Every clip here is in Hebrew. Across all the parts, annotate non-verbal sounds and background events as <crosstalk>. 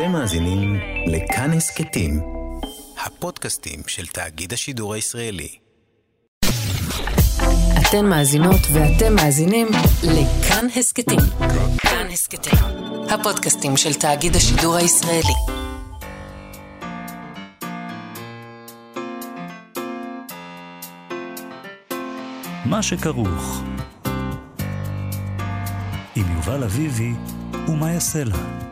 אתם מאזינים לכאן הסכתים, הפודקאסטים של תאגיד השידור הישראלי. אתן מאזינות ואתם מאזינים לכאן הסכתים. כאן הסכתים, הפודקאסטים של תאגיד השידור הישראלי. מה שכרוך עם יובל אביבי ומה יעשה לה.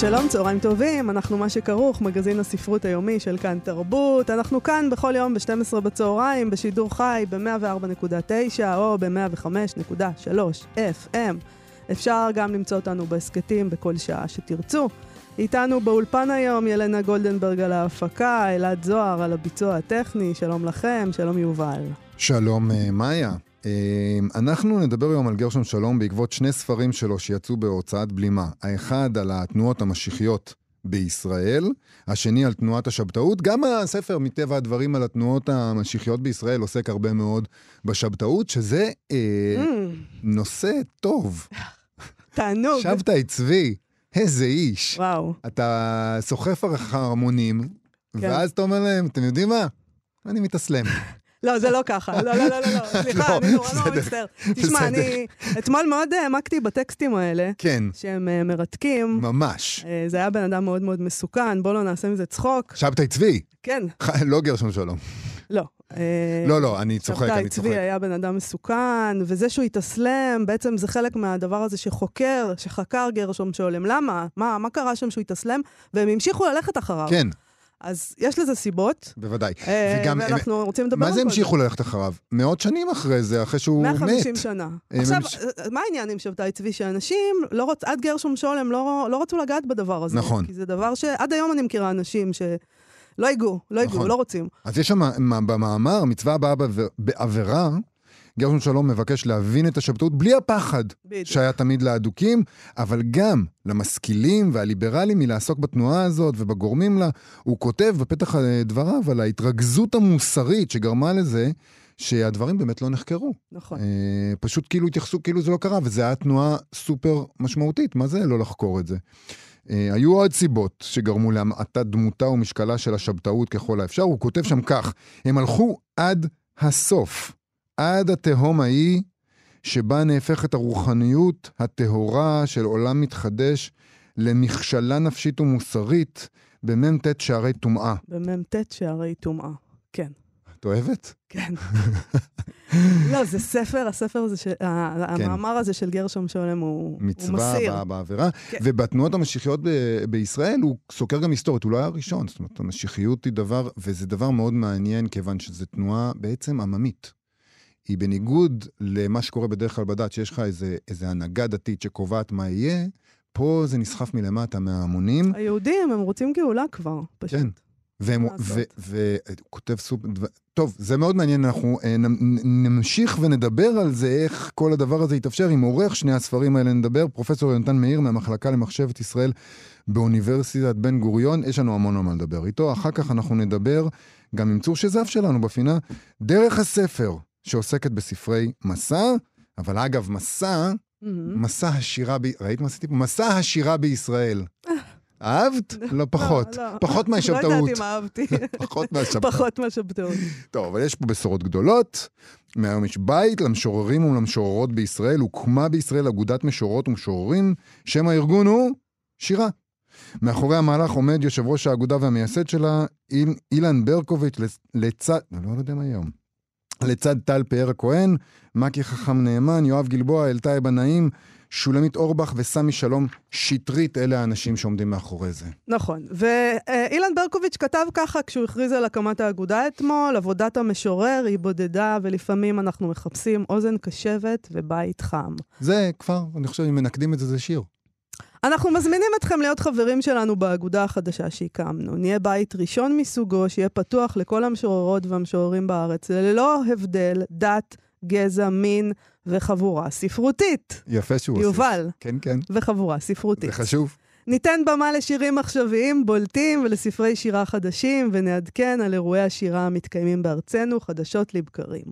שלום, צהריים טובים, אנחנו מה שכרוך, מגזין הספרות היומי של כאן תרבות. אנחנו כאן בכל יום ב-12 בצהריים, בשידור חי ב-104.9 או ב-105.3 FM. אפשר גם למצוא אותנו בהסכתים בכל שעה שתרצו. איתנו באולפן היום ילנה גולדנברג על ההפקה, אלעד זוהר על הביצוע הטכני, שלום לכם, שלום יובל. שלום אה, מאיה. אה, אנחנו נדבר היום על גרשון שלום בעקבות שני ספרים שלו שיצאו בהוצאת בלימה. האחד על התנועות המשיחיות בישראל, השני על תנועת השבתאות. גם הספר, מטבע הדברים, על התנועות המשיחיות בישראל עוסק הרבה מאוד בשבתאות, שזה אה, Mm, נושא טוב. <laughs> תענוג. שבתאי צבי, איזה איש. וואו. אתה סוחף אחריך המונים, כן. ואז אתה אומר להם, אתם יודעים מה? אני מתאסלם. <laughs> לא, זה לא ככה. לא, לא, לא, לא, לא. <laughs> סליחה, לא, אני נורא נורא בסדר, מצטער. תשמע. אני אתמול מאוד העמקתי בטקסטים האלה, כן, שהם אה, מרתקים. ממש. אה, זה היה בן אדם מאוד מאוד מסוכן, בוא לא נעשה מזה צחוק. שבתאי צבי, כן, <laughs> לא גרשון שלום. לא. אה, לא, לא, אני צוחק, שבתאי אני צבי צוחק. היה בן אדם מסוכן, וזה שהוא התאסלם, בעצם זה חלק מהדבר הזה שחוקר, שחקר גרשום שולם. למה? מה, מה קרה שם שהוא התאסלם? והם המשיכו ללכת אחריו. כן, אז יש לזה סיבות, בוודאי. אה, וגם, הם- ואנחנו רוצים לדבר מה על זה כל המשיכו ללכת אחריו? מאות שנים אחרי זה, אחרי שהוא מת. 150 שנה. הם עכשיו, המש- אה, מה העניין עם שבתאי צבי? שאנשים, לא רוצ... עד גרשום שולם לא, לא רצו לגעת בדבר הזה. נכון. כי זה דבר שעד היום אני מכירה אנשים שלא ייגעו, לא ייגעו, נכון. לא רוצים. אז יש שם, מה- במאמר, מצווה הבאה בעבירה, גרשון שלום מבקש להבין את השבתאות בלי הפחד בדיוק. שהיה תמיד לאדוקים, אבל גם למשכילים והליברלים מלעסוק בתנועה הזאת ובגורמים לה. הוא כותב בפתח אה, דבריו על ההתרכזות המוסרית שגרמה לזה שהדברים באמת לא נחקרו. נכון. אה, פשוט כאילו התייחסו כאילו זה לא קרה, וזו הייתה תנועה סופר משמעותית, מה זה לא לחקור את זה? אה, היו עוד סיבות שגרמו להמעטת דמותה ומשקלה של השבתאות ככל האפשר, הוא כותב שם כך, הם הלכו עד הסוף, עד התהום ההיא שבה נהפכת הרוחניות הטהורה של עולם מתחדש למכשלה נפשית ומוסרית במ"ט שערי טומאה. במ"ט שערי טומאה. כן. את אוהבת? כן. <laughs> לא, זה ספר, הספר הזה, של- כן. המאמר הזה של גרשום שולם הוא הוא מצווה מסיר. באה בעבירה. כן. ובתנועות המשיחיות ב- בישראל הוא סוקר גם היסטורית, הוא לא היה הראשון. זאת אומרת, המשיחיות היא דבר, וזה דבר מאוד מעניין, כיוון שזו תנועה בעצם עממית. היא בניגוד למה שקורה בדרך כלל בדת, שיש לך איזה, איזה הנהגה דתית שקובעת מה יהיה, פה זה נסחף מלמטה מההמונים. היהודים, הם רוצים גאולה כבר, פשוט. כן. והם-? והוא כותב סופר... טוב, זה מאוד מעניין, אנחנו אה, נ- נמשיך ונדבר על זה, איך כל הדבר הזה יתאפשר. עם עורך שני הספרים האלה נדבר, פרופסור יונתן מאיר מהמחלקה למחשבת ישראל באוניברסיטת בן גוריון. יש לנו המון מה לדבר איתו. אחר כך אנחנו נדבר גם עם צור שזף שלנו בפינה, דרך הספר, שעוסקת בספרי מסע, אבל אגב, מסע, מהמם. מסע השירה, ב... ראית מה עשיתי פה? מסע השירה בישראל. אהבת? <laughs> לא פחות. לא, לא. פחות לא מהשבתאות. יודעת אם אהבתי. <laughs> פחות מהשבתאות. פחות מהשבתאות. טוב, אבל יש פה בשורות גדולות. מהיום יש בית למשוררים ולמשוררות בישראל. הוקמה בישראל אגודת משוררות ומשוררים. שם הארגון הוא שירה. מאחורי המהלך עומד יושב ראש האגודה והמייסד שלה, איל, אילן ברקוביץ', לצ- לצד, אני לא יודע מה היום, לצד טל פאר הכהן, מקי חכם נאמן, יואב גלבוע, אלתאי בנאים, שולמית אורבך וסמי שלום שטרית, אלה האנשים שעומדים מאחורי זה. נכון. ואילן ברקוביץ' כתב ככה כשהוא הכריז על הקמת האגודה אתמול, עבודת המשורר היא בודדה, ולפעמים אנחנו מחפשים אוזן קשבת ובית חם. זה כבר, אני חושב, אם מנקדים את זה, זה שיר. אנחנו מזמינים אתכם להיות חברים שלנו באגודה החדשה שהקמנו. נהיה בית ראשון מסוגו, שיהיה פתוח לכל המשוררות והמשוררים בארץ, ללא הבדל דת, גזע, מין וחבורה ספרותית. יפה שהוא עושה. יובל, כן, כן. וחבורה ספרותית. זה חשוב. ניתן במה לשירים עכשוויים בולטים ולספרי שירה חדשים, ונעדכן על אירועי השירה המתקיימים בארצנו חדשות לבקרים.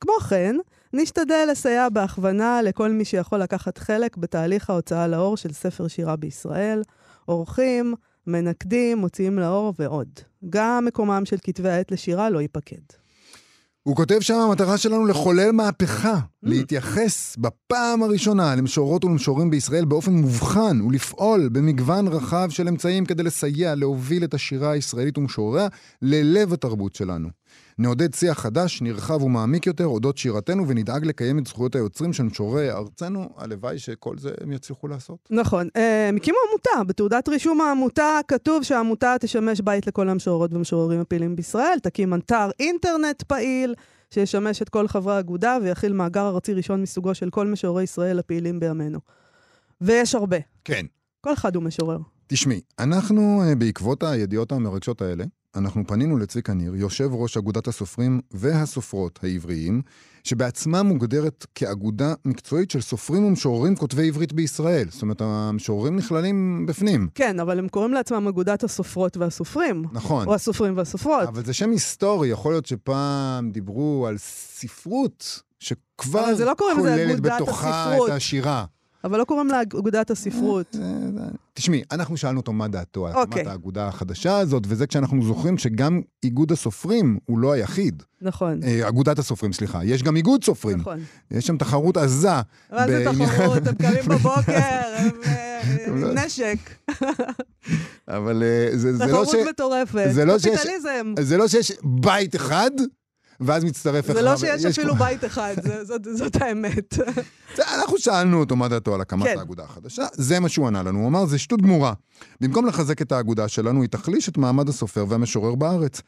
כמו כן, נשתדל לסייע בהכוונה לכל מי שיכול לקחת חלק בתהליך ההוצאה לאור של ספר שירה בישראל, עורכים, מנקדים, מוציאים לאור ועוד. גם מקומם של כתבי העת לשירה לא ייפקד. הוא כותב שם, המטרה שלנו לחולל מהפכה, להתייחס בפעם הראשונה למשוררות ולמשוררים בישראל באופן מובחן ולפעול במגוון רחב של אמצעים כדי לסייע, להוביל את השירה הישראלית ומשורריה ללב התרבות שלנו. נעודד שיח חדש, נרחב ומעמיק יותר אודות שירתנו ונדאג לקיים את זכויות היוצרים של משוררי ארצנו. הלוואי שכל זה הם יצליחו לעשות. נכון. אה, הם הקימו עמותה. בתעודת רישום העמותה כתוב שהעמותה תשמש בית לכל המשוררות והמשוררים הפעילים בישראל, תקים אתר אינטרנט פעיל. שישמש את כל חברי האגודה ויכיל מאגר ארצי ראשון מסוגו של כל משוררי ישראל הפעילים בימינו. ויש הרבה. כן. כל אחד הוא משורר. תשמעי, אנחנו, אה, בעקבות הידיעות המרגשות האלה, אנחנו פנינו לצביקה ניר, יושב ראש אגודת הסופרים והסופרות העבריים, שבעצמה מוגדרת כאגודה מקצועית של סופרים ומשוררים כותבי עברית בישראל. זאת אומרת, המשוררים נכללים בפנים. כן, אבל הם קוראים לעצמם אגודת הסופרות והסופרים. נכון. או הסופרים והסופרות. אבל זה שם היסטורי, יכול להיות שפעם דיברו על ספרות שכבר לא כוללת בתוכה הספרות. את השירה. אבל לא קוראים לה אגודת הספרות. אה, אה, תשמעי, אנחנו שאלנו אותו מה דעתו על אוקיי. הקמת האגודה החדשה הזאת, וזה כשאנחנו זוכרים שגם איגוד הסופרים הוא לא היחיד. נכון. אה, אגודת הסופרים, סליחה. יש גם איגוד סופרים. נכון. יש שם תחרות עזה. מה זה תחרות? הם קמים <laughs> בבוקר, הם אה, לא- נשק. אבל אה, זה לא תחרות ש... מטורפת. זה לא קפיטליזם. זה לא שיש בית אחד, ואז מצטרף. זה לא שיש יש אפילו בית אחד, זאת- האמת. <laughs> אנחנו שאלנו אותו מה דעתו על הקמת כן. האגודה החדשה, זה מה שהוא ענה לנו. הוא אמר, זה שטות גמורה. במקום לחזק את האגודה שלנו, היא תחליש את מעמד הסופר והמשורר בארץ.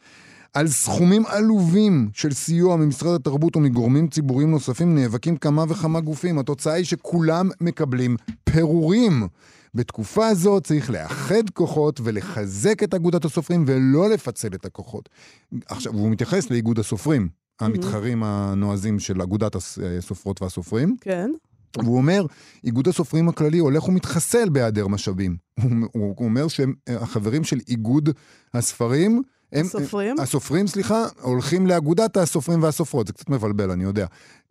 על סכומים עלובים של סיוע ממשרד התרבות ומגורמים ציבוריים נוספים נאבקים כמה וכמה גופים. התוצאה היא שכולם מקבלים פירורים. בתקופה הזו צריך לאחד כוחות ולחזק את אגודת הסופרים ולא לפצל את הכוחות. עכשיו, הוא מתייחס לאיגוד הסופרים, המתחרים הנועזים של אגודת הס- הסופרות והסופרים. כן. והוא אומר, איגוד הסופרים הכללי הולך ומתחסל בהיעדר משאבים. הוא, הוא, הוא אומר שהחברים של איגוד הספרים, הם, הסופרים? הסופרים, סליחה, הולכים לאגודת הסופרים והסופרות. זה קצת מבלבל, אני יודע.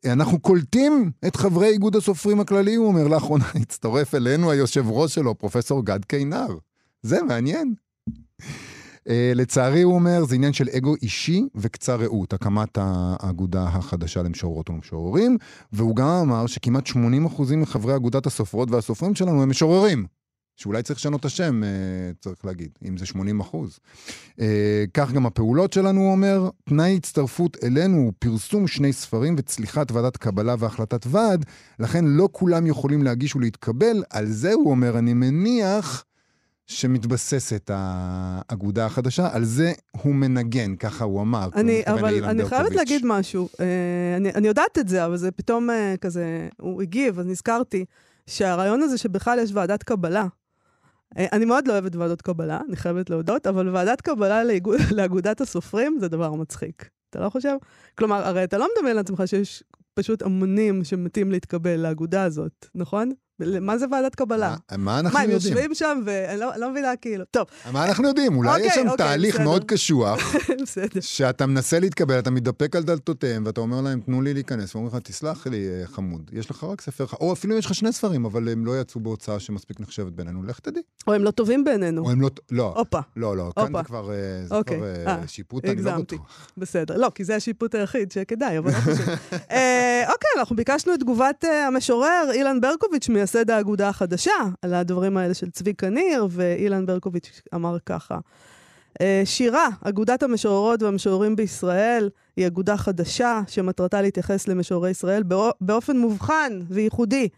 אנחנו קולטים את חברי איגוד הסופרים הכללי, הוא אומר, לאחרונה <laughs> הצטרף אלינו היושב ראש שלו, פרופסור גד קינר. זה מעניין. Uh, לצערי, הוא אומר, זה עניין של אגו אישי וקצר ראות, הקמת האגודה החדשה למשוררות ומשוררים, והוא גם אמר שכמעט 80% מחברי אגודת הסופרות והסופרים שלנו הם משוררים. שאולי צריך לשנות את השם, uh, צריך להגיד, אם זה 80 אחוז. Uh, כך גם הפעולות שלנו, הוא אומר, תנאי הצטרפות אלינו הוא פרסום שני ספרים וצליחת ועדת קבלה והחלטת ועד, לכן לא כולם יכולים להגיש ולהתקבל. על זה, הוא אומר, אני מניח שמתבססת האגודה החדשה, על זה הוא מנגן, ככה הוא אמר. הוא אני, מתכוון אבל אני חייבת ברקוביץ'. להגיד משהו. אה, אני, אני יודעת את זה, אבל זה פתאום אה, כזה, הוא הגיב, אז נזכרתי שהרעיון הזה שבכלל יש ועדת קבלה, אה, אני מאוד לא אוהבת ועדות קבלה, אני חייבת להודות, אבל ועדת קבלה לאיגוד, לאגודת הסופרים זה דבר מצחיק. אתה לא חושב? כלומר, הרי אתה לא מדמיין לעצמך שיש פשוט המונים שמתים להתקבל לאגודה הזאת, נכון? מה זה ועדת קבלה? מה- מה אנחנו מה, הם יודעים? יושבים שם ואני לא, לא מבינה כאילו. טוב, מה אנחנו יודעים? אולי אוקיי, יש שם אוקיי, תהליך בסדר. מאוד קשוח. <laughs> שאתה מנסה להתקבל, אתה מתדפק על דלתותיהם, ואתה אומר להם, תנו לי להיכנס, ואומרים לך, תסלח לי, אה, חמוד, יש לך רק ספר אחד, או אפילו יש לך שני ספרים, אבל הם לא יצאו בהוצאה שמספיק נחשבת בינינו, לך תדעי. או הם לא טובים בעינינו. או הם לא, לא, הופה. לא, לא, כאן. זה כבר, אה, זה אוקיי, כבר אה, אה, שיפוט, אני לא. בטוח. בסדר. לא, כי זה השיפוט היחיד שכדאי, אבל לא חשוב. <laughs> אוקיי, אנחנו ביקשנו את תגובת המשורר אילן ברקוביץ', מייסד האגודה החדשה, על הדברים האלה של צביקה ניר, ואילן ברקוביץ' אמר ככה: אה, שירה, אגודת המשוררות והמשוררים בישראל, היא אגודה חדשה שמטרתה להתייחס למשוררי ישראל באו- באופן מובחן וייחודי.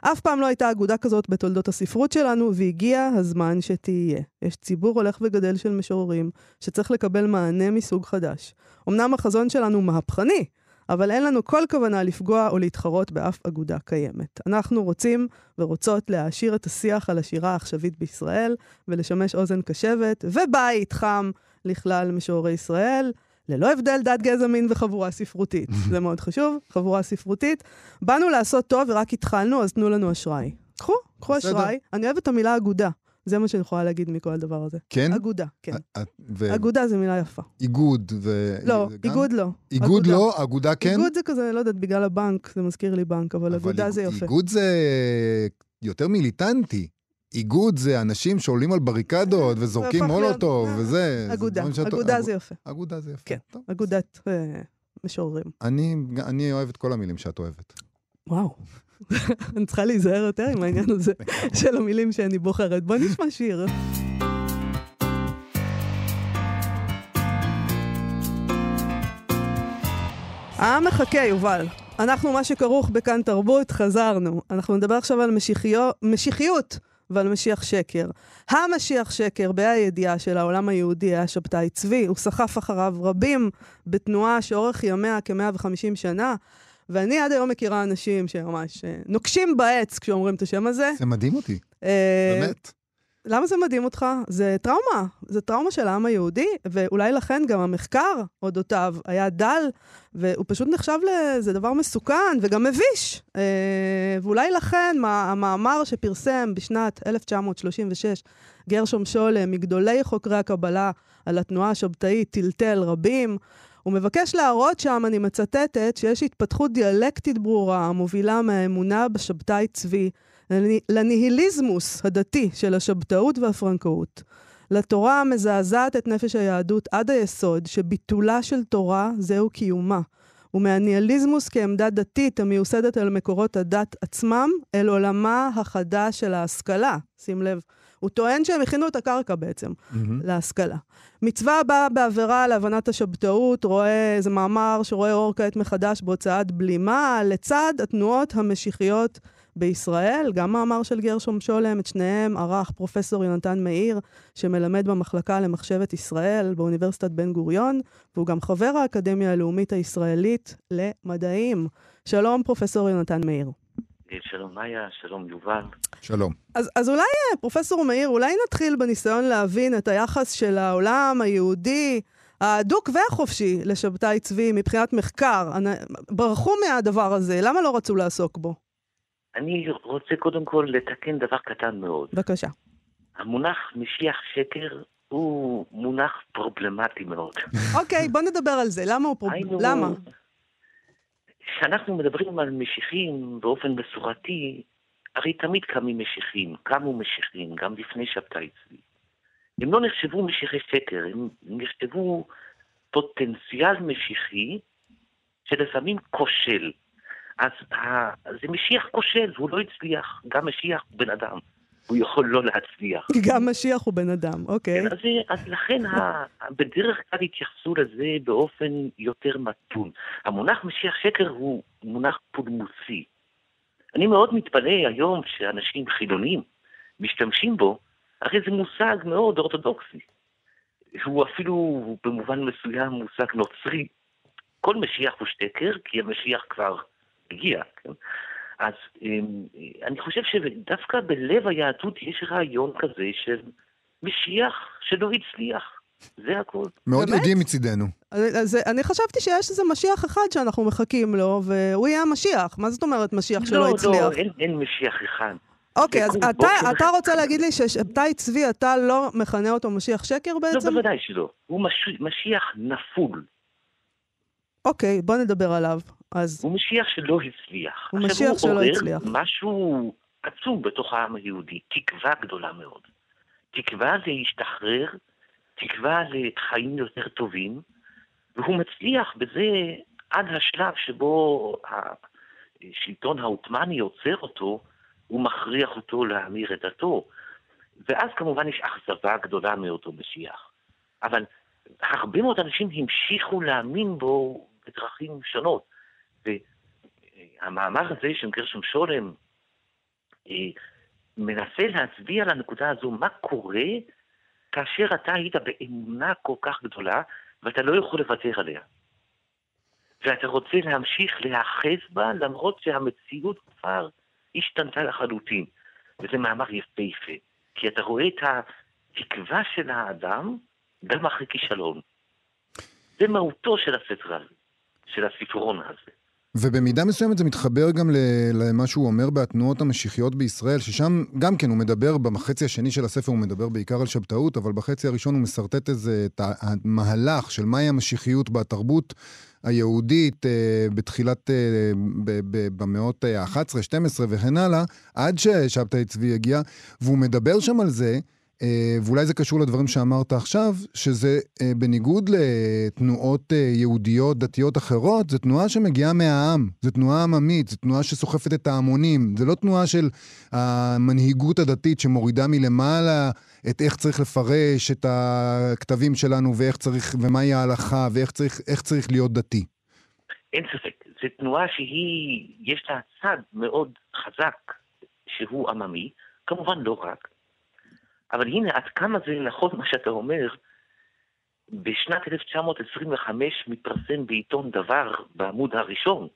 אף פעם לא הייתה אגודה כזאת בתולדות הספרות שלנו, והגיע הזמן שתהיה. יש ציבור הולך וגדל של משוררים, שצריך לקבל מענה מסוג חדש. אמנם החזון שלנו מהפכני, אבל אין לנו כל כוונה לפגוע או להתחרות באף אגודה קיימת. אנחנו רוצים ורוצות להעשיר את השיח על השירה העכשווית בישראל, ולשמש אוזן קשבת ובית חם לכלל משוררי ישראל, ללא הבדל דת, גזע, מין וחבורה ספרותית. <laughs> זה מאוד חשוב, חבורה ספרותית. באנו לעשות טוב ורק התחלנו, אז תנו לנו אשראי. קחו, קחו. אשראי. אני אוהבת את המילה אגודה. זה מה שאני יכולה להגיד מכל הדבר הזה. כן? אגודה, כן. ו- אגודה זה מילה יפה. איגוד ו... לא, זה גם? איגוד לא. איגוד אגודה. לא, אגודה כן? איגוד זה כזה, לא יודעת, בגלל הבנק, זה מזכיר לי בנק, אבל אגודה איג- זה יפה. איגוד זה יותר מיליטנטי. איגוד זה אנשים שעולים על בריקדות וזורקים מולוטוב וזה. זה אגודה, שאת- אגודה אג- זה יפה. אגודה זה יפה. כן. טוב. אגודת אה, משוררים. אני, אני אוהב את כל המילים שאת אוהבת. וואו. <laughs> אני צריכה להיזהר יותר עם העניין הזה של המילים שאני בוחרת. בוא נשמע שיר. העם מחכה, יובל. אנחנו, מה שכרוך בכאן תרבות, חזרנו. אנחנו נדבר עכשיו על משיחיו, משיחיות ועל משיח שקר. המשיח שקר, בה"א הידיעה של העולם היהודי, היה שבתאי צבי. הוא סחף אחריו רבים בתנועה שאורך ימיה כ-150 שנה. ואני עד היום מכירה אנשים שממש אה, נוקשים בעץ כשאומרים את השם הזה. זה מדהים אותי, אה, באמת. למה זה מדהים אותך? זה טראומה, זה טראומה של העם היהודי, ואולי לכן גם המחקר אודותיו היה דל, והוא פשוט נחשב לאיזה דבר מסוכן וגם מביש. אה, ואולי לכן מה, המאמר שפרסם בשנת 1936 גרשום שולם, מגדולי חוקרי הקבלה על התנועה השבתאית, טלטל רבים, הוא מבקש להראות שם, אני מצטטת, שיש התפתחות דיאלקטית ברורה המובילה מהאמונה בשבתאי צבי לני- לניהיליזמוס הדתי של השבתאות והפרנקאות, לתורה המזעזעת את נפש היהדות עד היסוד, שביטולה של תורה זהו קיומה, ומהניהיליזמוס כעמדה דתית המיוסדת על מקורות הדת עצמם, אל עולמה החדש של ההשכלה. שים לב. הוא טוען שהם הכינו את הקרקע בעצם. מהמם. להשכלה. מצווה הבאה בעבירה להבנת השבתאות, רואה, זה מאמר שרואה אור כעת מחדש בהוצאת בלימה, לצד התנועות המשיחיות בישראל. גם מאמר של גרשום שולם, את שניהם ערך פרופסור יונתן מאיר, שמלמד במחלקה למחשבת ישראל באוניברסיטת בן גוריון, והוא גם חבר האקדמיה הלאומית הישראלית למדעים. שלום, פרופסור יונתן מאיר. שלום מאיה, שלום יובל. שלום. אז, אז אולי, אה, פרופסור מאיר, אולי נתחיל בניסיון להבין את היחס של העולם היהודי, ההדוק והחופשי, לשבתאי צבי מבחינת מחקר. ברחו מהדבר הזה, למה לא רצו לעסוק בו? אני רוצה קודם כל לתקן דבר קטן מאוד. בבקשה. המונח משיח שקר הוא מונח פרובלמטי מאוד. אוקיי, בוא נדבר על זה. למה הוא פרוב... היינו- למה? כשאנחנו מדברים על משיחים באופן מסורתי, הרי תמיד קמים משיחים, קמו משיחים, גם לפני שבתאי צבי. הם לא נחשבו משיחי שקר, הם נחשבו פוטנציאל משיחי שלפעמים כושל. אז ה- זה משיח כושל, והוא לא הצליח. גם משיח הוא בן אדם, הוא יכול לא להצליח. גם משיח הוא בן אדם, אוקיי. כן, אז, אז לכן ה, בדרך כלל התייחסו לזה באופן יותר מתון. המונח משיח שקר הוא מונח פולמוסי. אני מאוד מתפלא היום שאנשים חילונים משתמשים בו, הרי זה מושג מאוד אורתודוקסי. הוא אפילו במובן מסוים מושג נוצרי. כל משיח הוא שקר, כי המשיח כבר הגיע, כן? אז אמ, אני חושב שדווקא בלב היהדות יש רעיון כזה של משיח שלא הצליח. זה הכל. מאוד? יודעים מצידנו. אז, אני חשבתי שיש איזה משיח אחד שאנחנו מחכים לו, והוא יהיה המשיח. מה זאת אומרת משיח שלא לא, הצליח? לא, אין, אין משיח אחד. אוקיי, אז אתה, בוקר אתה. רוצה להגיד לי ששבתאי צבי, אתה לא מכנה אותו משיח שקר לא, בעצם? בוודאי שלא. הוא מש... משיח נפול. אוקיי, בוא נדבר עליו. אז הוא משיח שלא הצליח. הוא עכשיו, משיח שלא הצליח. הוא עורר משהו עצום בתוך העם היהודי, תקווה גדולה מאוד. תקווה להשתחרר, תקווה לחיים יותר טובים, והוא מצליח בזה עד השלב שבו השלטון העות'מאני עוצר אותו, הוא מכריח אותו להמיר את דתו. ואז כמובן יש אכזבה גדולה מאותו משיח. אבל הרבה מאוד אנשים המשיכו להאמין בו בדרכים שונות. והמאמר הזה של גרשום שולם אה, מנסה להצביע על הנקודה הזו, מה קורה כאשר אתה היית באמונה כל כך גדולה ואתה לא יכול לוותר עליה. ואתה רוצה להמשיך להיאחז בה למרות שהמציאות כבר השתנתה לחלוטין. וזה מאמר יפהפה, כי אתה רואה את התקווה של האדם גם אחרי כישלון. זה מהותו של הספר הזה, של הספרון הזה. ובמידה מסוימת זה מתחבר גם למה שהוא אומר בתנועות המשיחיות בישראל, ששם גם כן הוא מדבר, בחצי השני של הספר הוא מדבר בעיקר על שבתאות, אבל בחצי הראשון הוא משרטט איזה המהלך של מהי המשיחיות בתרבות היהודית אה, בתחילת, אה, במאות ה-11, 12 וכן הלאה, עד ששבתאי צבי הגיע, והוא מדבר שם על זה. אה, ואולי זה קשור לדברים שאמרת עכשיו, שזה אה, בניגוד לתנועות אה, יהודיות דתיות אחרות, זו תנועה שמגיעה מהעם, זו תנועה עממית, זו תנועה שסוחפת את ההמונים, זו לא תנועה של המנהיגות הדתית שמורידה מלמעלה את איך צריך לפרש את הכתבים שלנו ואיך צריך, ומהי ההלכה ואיך צריך, צריך להיות דתי. אין ספק, זו תנועה שהיא, יש לה צד מאוד חזק שהוא עממי, כמובן לא רק. אבל הנה, עד כמה זה נכון מה שאתה אומר, בשנת 1925 מתפרסם בעיתון דבר, בעמוד הראשון,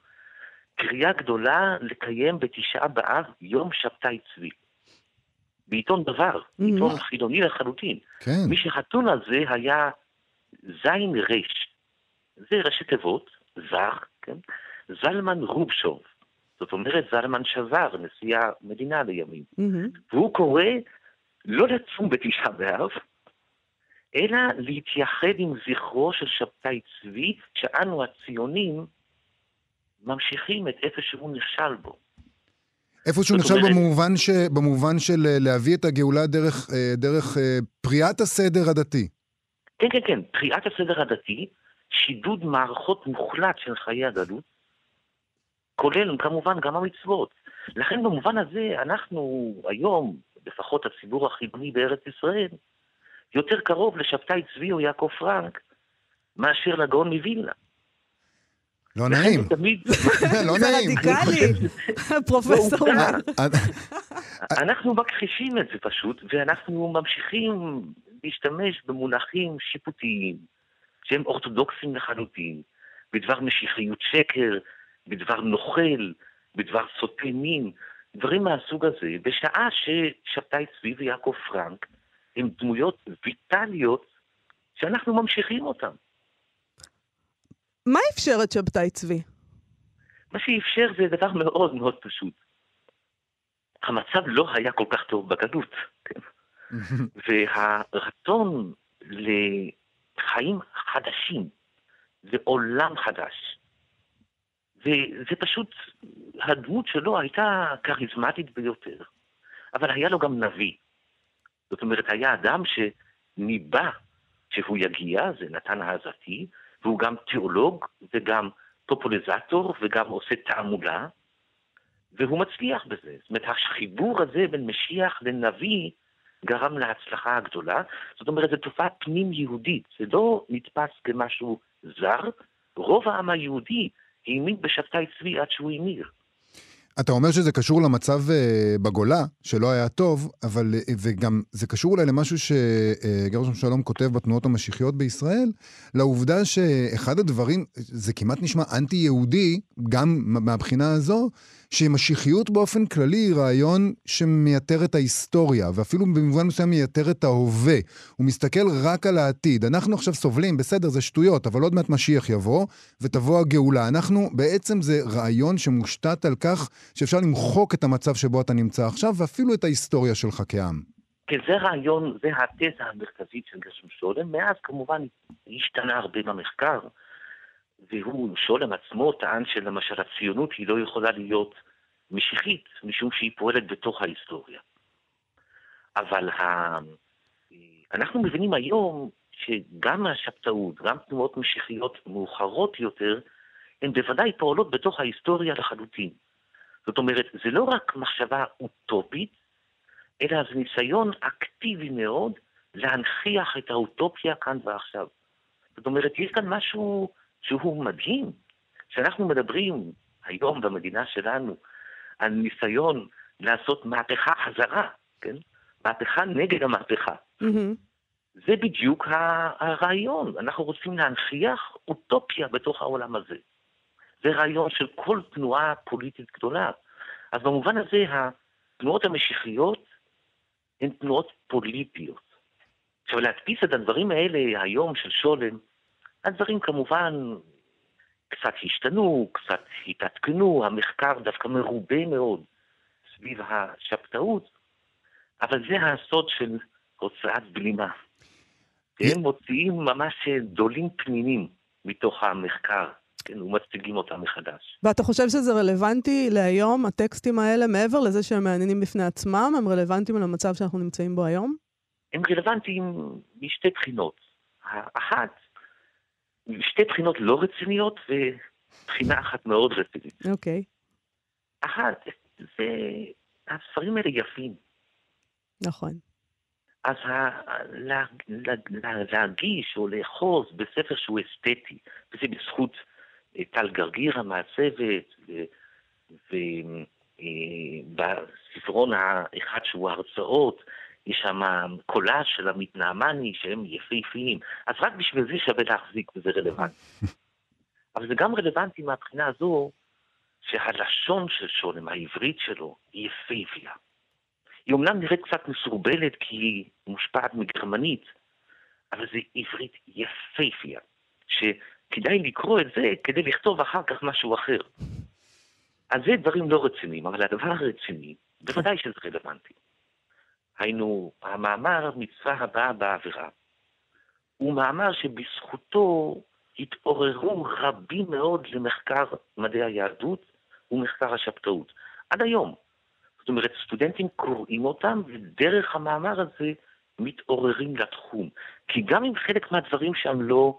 קריאה גדולה לקיים בתשעה באב יום שבתאי צבי. בעיתון דבר. עיתון חילוני לחלוטין. כן. מי שחתון על זה היה זין רש. זה ראשי תיבות, זר, כן? זלמן רובשוב. זאת אומרת, זלמן שבר, נשיא המדינה לימים. Mm-hmm. והוא קורא לא לצום בתשעה באב, אלא להתייחד עם זכרו של שבתאי צבי, שאנו הציונים ממשיכים את איפה שהוא נכשל בו. איפה שהוא נכשל אומרת... במובן, ש... במובן של אה, להביא את הגאולה דרך, אה, דרך אה, פריאת הסדר הדתי. כן, כן, כן, פריאת הסדר הדתי, שידוד מערכות מוחלט של חיי הגלות, כולל כמובן גם המצוות. לכן במובן הזה אנחנו היום לפחות הציבור החילוני בארץ ישראל, יותר קרוב לשבתאי צבי או יעקב פרנק מאשר לגאון מווילנה. לא נעים. לא נעים. זה רדיקלי, פרופסור. אנחנו מכחישים את זה פשוט, ואנחנו ממשיכים להשתמש במונחים שיפוטיים, שהם אורתודוקסים לחלוטין, בדבר משיחיות שקר, בדבר נוכל, בדבר סוטה מין. דברים מהסוג הזה, בשעה ששבתאי צבי ויעקב פרנק הם דמויות ויטליות שאנחנו ממשיכים אותן. מה אפשר את שבתאי צבי? מה שאפשר זה דבר מאוד מאוד פשוט. המצב לא היה כל כך טוב בגלות, כן? <laughs> והרצון לחיים חדשים ועולם חדש, וזה פשוט, הדמות שלו הייתה כריזמטית ביותר, אבל היה לו גם נביא. זאת אומרת, היה אדם שניבא שהוא יגיע, זה נתן העזתי, והוא גם תיאולוג וגם פופוליזטור וגם עושה תעמולה, והוא מצליח בזה. זאת אומרת, החיבור הזה בין משיח לנביא גרם להצלחה הגדולה. זאת אומרת, זו תופעה פנים-יהודית, זה לא נתפס כמשהו זר. רוב העם היהודי האמין בשבתאי צבי עד שהוא המיר. אתה אומר שזה קשור למצב uh, בגולה, שלא היה טוב, אבל, uh, וגם זה קשור אולי למשהו שגרשון uh, שלום כותב בתנועות המשיחיות בישראל, לעובדה שאחד הדברים, זה כמעט נשמע אנטי-יהודי, גם מהבחינה הזו, שמשיחיות באופן כללי היא רעיון שמייתר את ההיסטוריה, ואפילו במובן מסוים מייתר את ההווה. הוא מסתכל רק על העתיד. אנחנו עכשיו סובלים, בסדר, זה שטויות, אבל עוד מעט משיח יבוא, ותבוא הגאולה. אנחנו, בעצם זה רעיון שמושתת על כך שאפשר למחוק את המצב שבו אתה נמצא עכשיו, ואפילו את ההיסטוריה שלך כעם. כן, זה רעיון, זה התזה המרכזית של גרשם שולם. מאז כמובן השתנה הרבה במחקר. והוא, שולם עצמו טען שלמשל הציונות היא לא יכולה להיות משיחית, משום שהיא פועלת בתוך ההיסטוריה. אבל ה... אנחנו מבינים היום שגם השבתאות, גם תנועות משיחיות מאוחרות יותר, הן בוודאי פועלות בתוך ההיסטוריה לחלוטין. זאת אומרת, זה לא רק מחשבה אוטופית, אלא זה ניסיון אקטיבי מאוד להנכיח את האוטופיה כאן ועכשיו. זאת אומרת, יש כאן משהו שהוא מדהים. כשאנחנו מדברים היום במדינה שלנו על ניסיון לעשות מהפכה חזרה, כן? מהפכה נגד המהפכה. Mm-hmm. זה בדיוק הרעיון. אנחנו רוצים להנכיח אוטופיה בתוך העולם הזה. זה רעיון של כל תנועה פוליטית גדולה. אז במובן הזה, התנועות המשיחיות הן תנועות פוליטיות. עכשיו, להדפיס את הדברים האלה היום של שולם, הדברים כמובן קצת השתנו, קצת התעדכנו, המחקר דווקא מרובה מאוד סביב השבתאות, אבל זה הסוד של הוצאת בלימה. הם מוציאים ממש דולים פנינים מתוך המחקר, כן, ומציגים אותם מחדש. ואתה חושב שזה רלוונטי להיום, הטקסטים האלה, מעבר לזה שהם מעניינים בפני עצמם, הם רלוונטיים למצב שאנחנו נמצאים בו היום? הם רלוונטיים משתי בחינות. האחת, שתי בחינות לא רציניות ובחינה אחת מאוד רצינית. אוקיי. Okay. אחת, זה, הספרים האלה יפים. נכון. אז ה, לה, לה, לה, להגיש או לאחוז בספר שהוא אסתטי, וזה בזכות אה, טל גרגיר המעצבת, ובספרון אה, האחד שהוא הרצאות, יש שם קולאז' של עמית נעמני שהם יפהפיים. אז רק בשביל זה שווה להחזיק וזה רלוונטי. <laughs> אבל זה גם רלוונטי מהבחינה הזו שהלשון של שולם, העברית שלו, היא יפהפייה. היא אומנם נראית קצת מסורבלת כי היא מושפעת מגרמנית, אבל זה עברית יפהפייה, שכדאי לקרוא את זה כדי לכתוב אחר כך משהו אחר. אז זה דברים לא רציניים, אבל הדבר הרציני, בוודאי שזה רלוונטי. היינו, המאמר מצווה הבאה בעבירה, הוא מאמר שבזכותו התעוררו רבים מאוד למחקר מדעי היהדות ומחקר השבתאות. עד היום. זאת אומרת, סטודנטים קוראים אותם, ודרך המאמר הזה מתעוררים לתחום. כי גם אם חלק מהדברים שם לא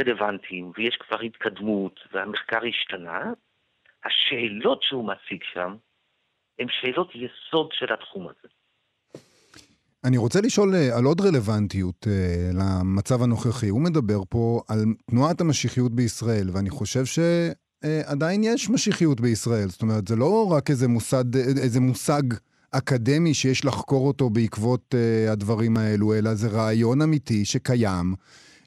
רלוונטיים, ויש כבר התקדמות, והמחקר השתנה, השאלות שהוא מציג שם הן שאלות יסוד של התחום הזה. אני רוצה לשאול אה, על עוד רלוונטיות uh, למצב הנוכחי. הוא מדבר פה על תנועת המשיחיות בישראל, ואני חושב שעדיין uh, יש משיחיות בישראל. זאת אומרת, זה לא רק איזה מוסד, איזה מושג אקדמי שיש לחקור אותו בעקבות uh, הדברים האלו, אלא זה רעיון אמיתי שקיים.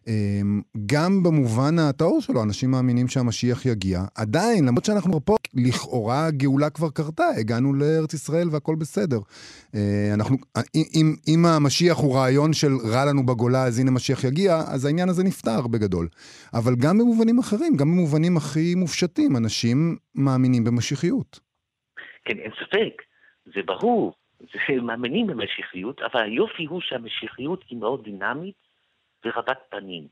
אמ, גם במובן הטהור שלו, אנשים מאמינים שהמשיח יגיע. עדיין, למרות שאנחנו פה, לכאורה הגאולה כבר קרתה, הגענו לארץ ישראל והכל בסדר. אה, אנחנו, אם, אם המשיח הוא רעיון של רע לנו בגולה, אז הנה משיח יגיע, אז העניין הזה נפתר בגדול. אבל גם במובנים אחרים, גם במובנים הכי מופשטים, אנשים מאמינים במשיחיות. כן, אין ספק, זה ברור, זה מאמינים במשיחיות, אבל היופי הוא שהמשיחיות היא מאוד דינמית. ורבת פנים.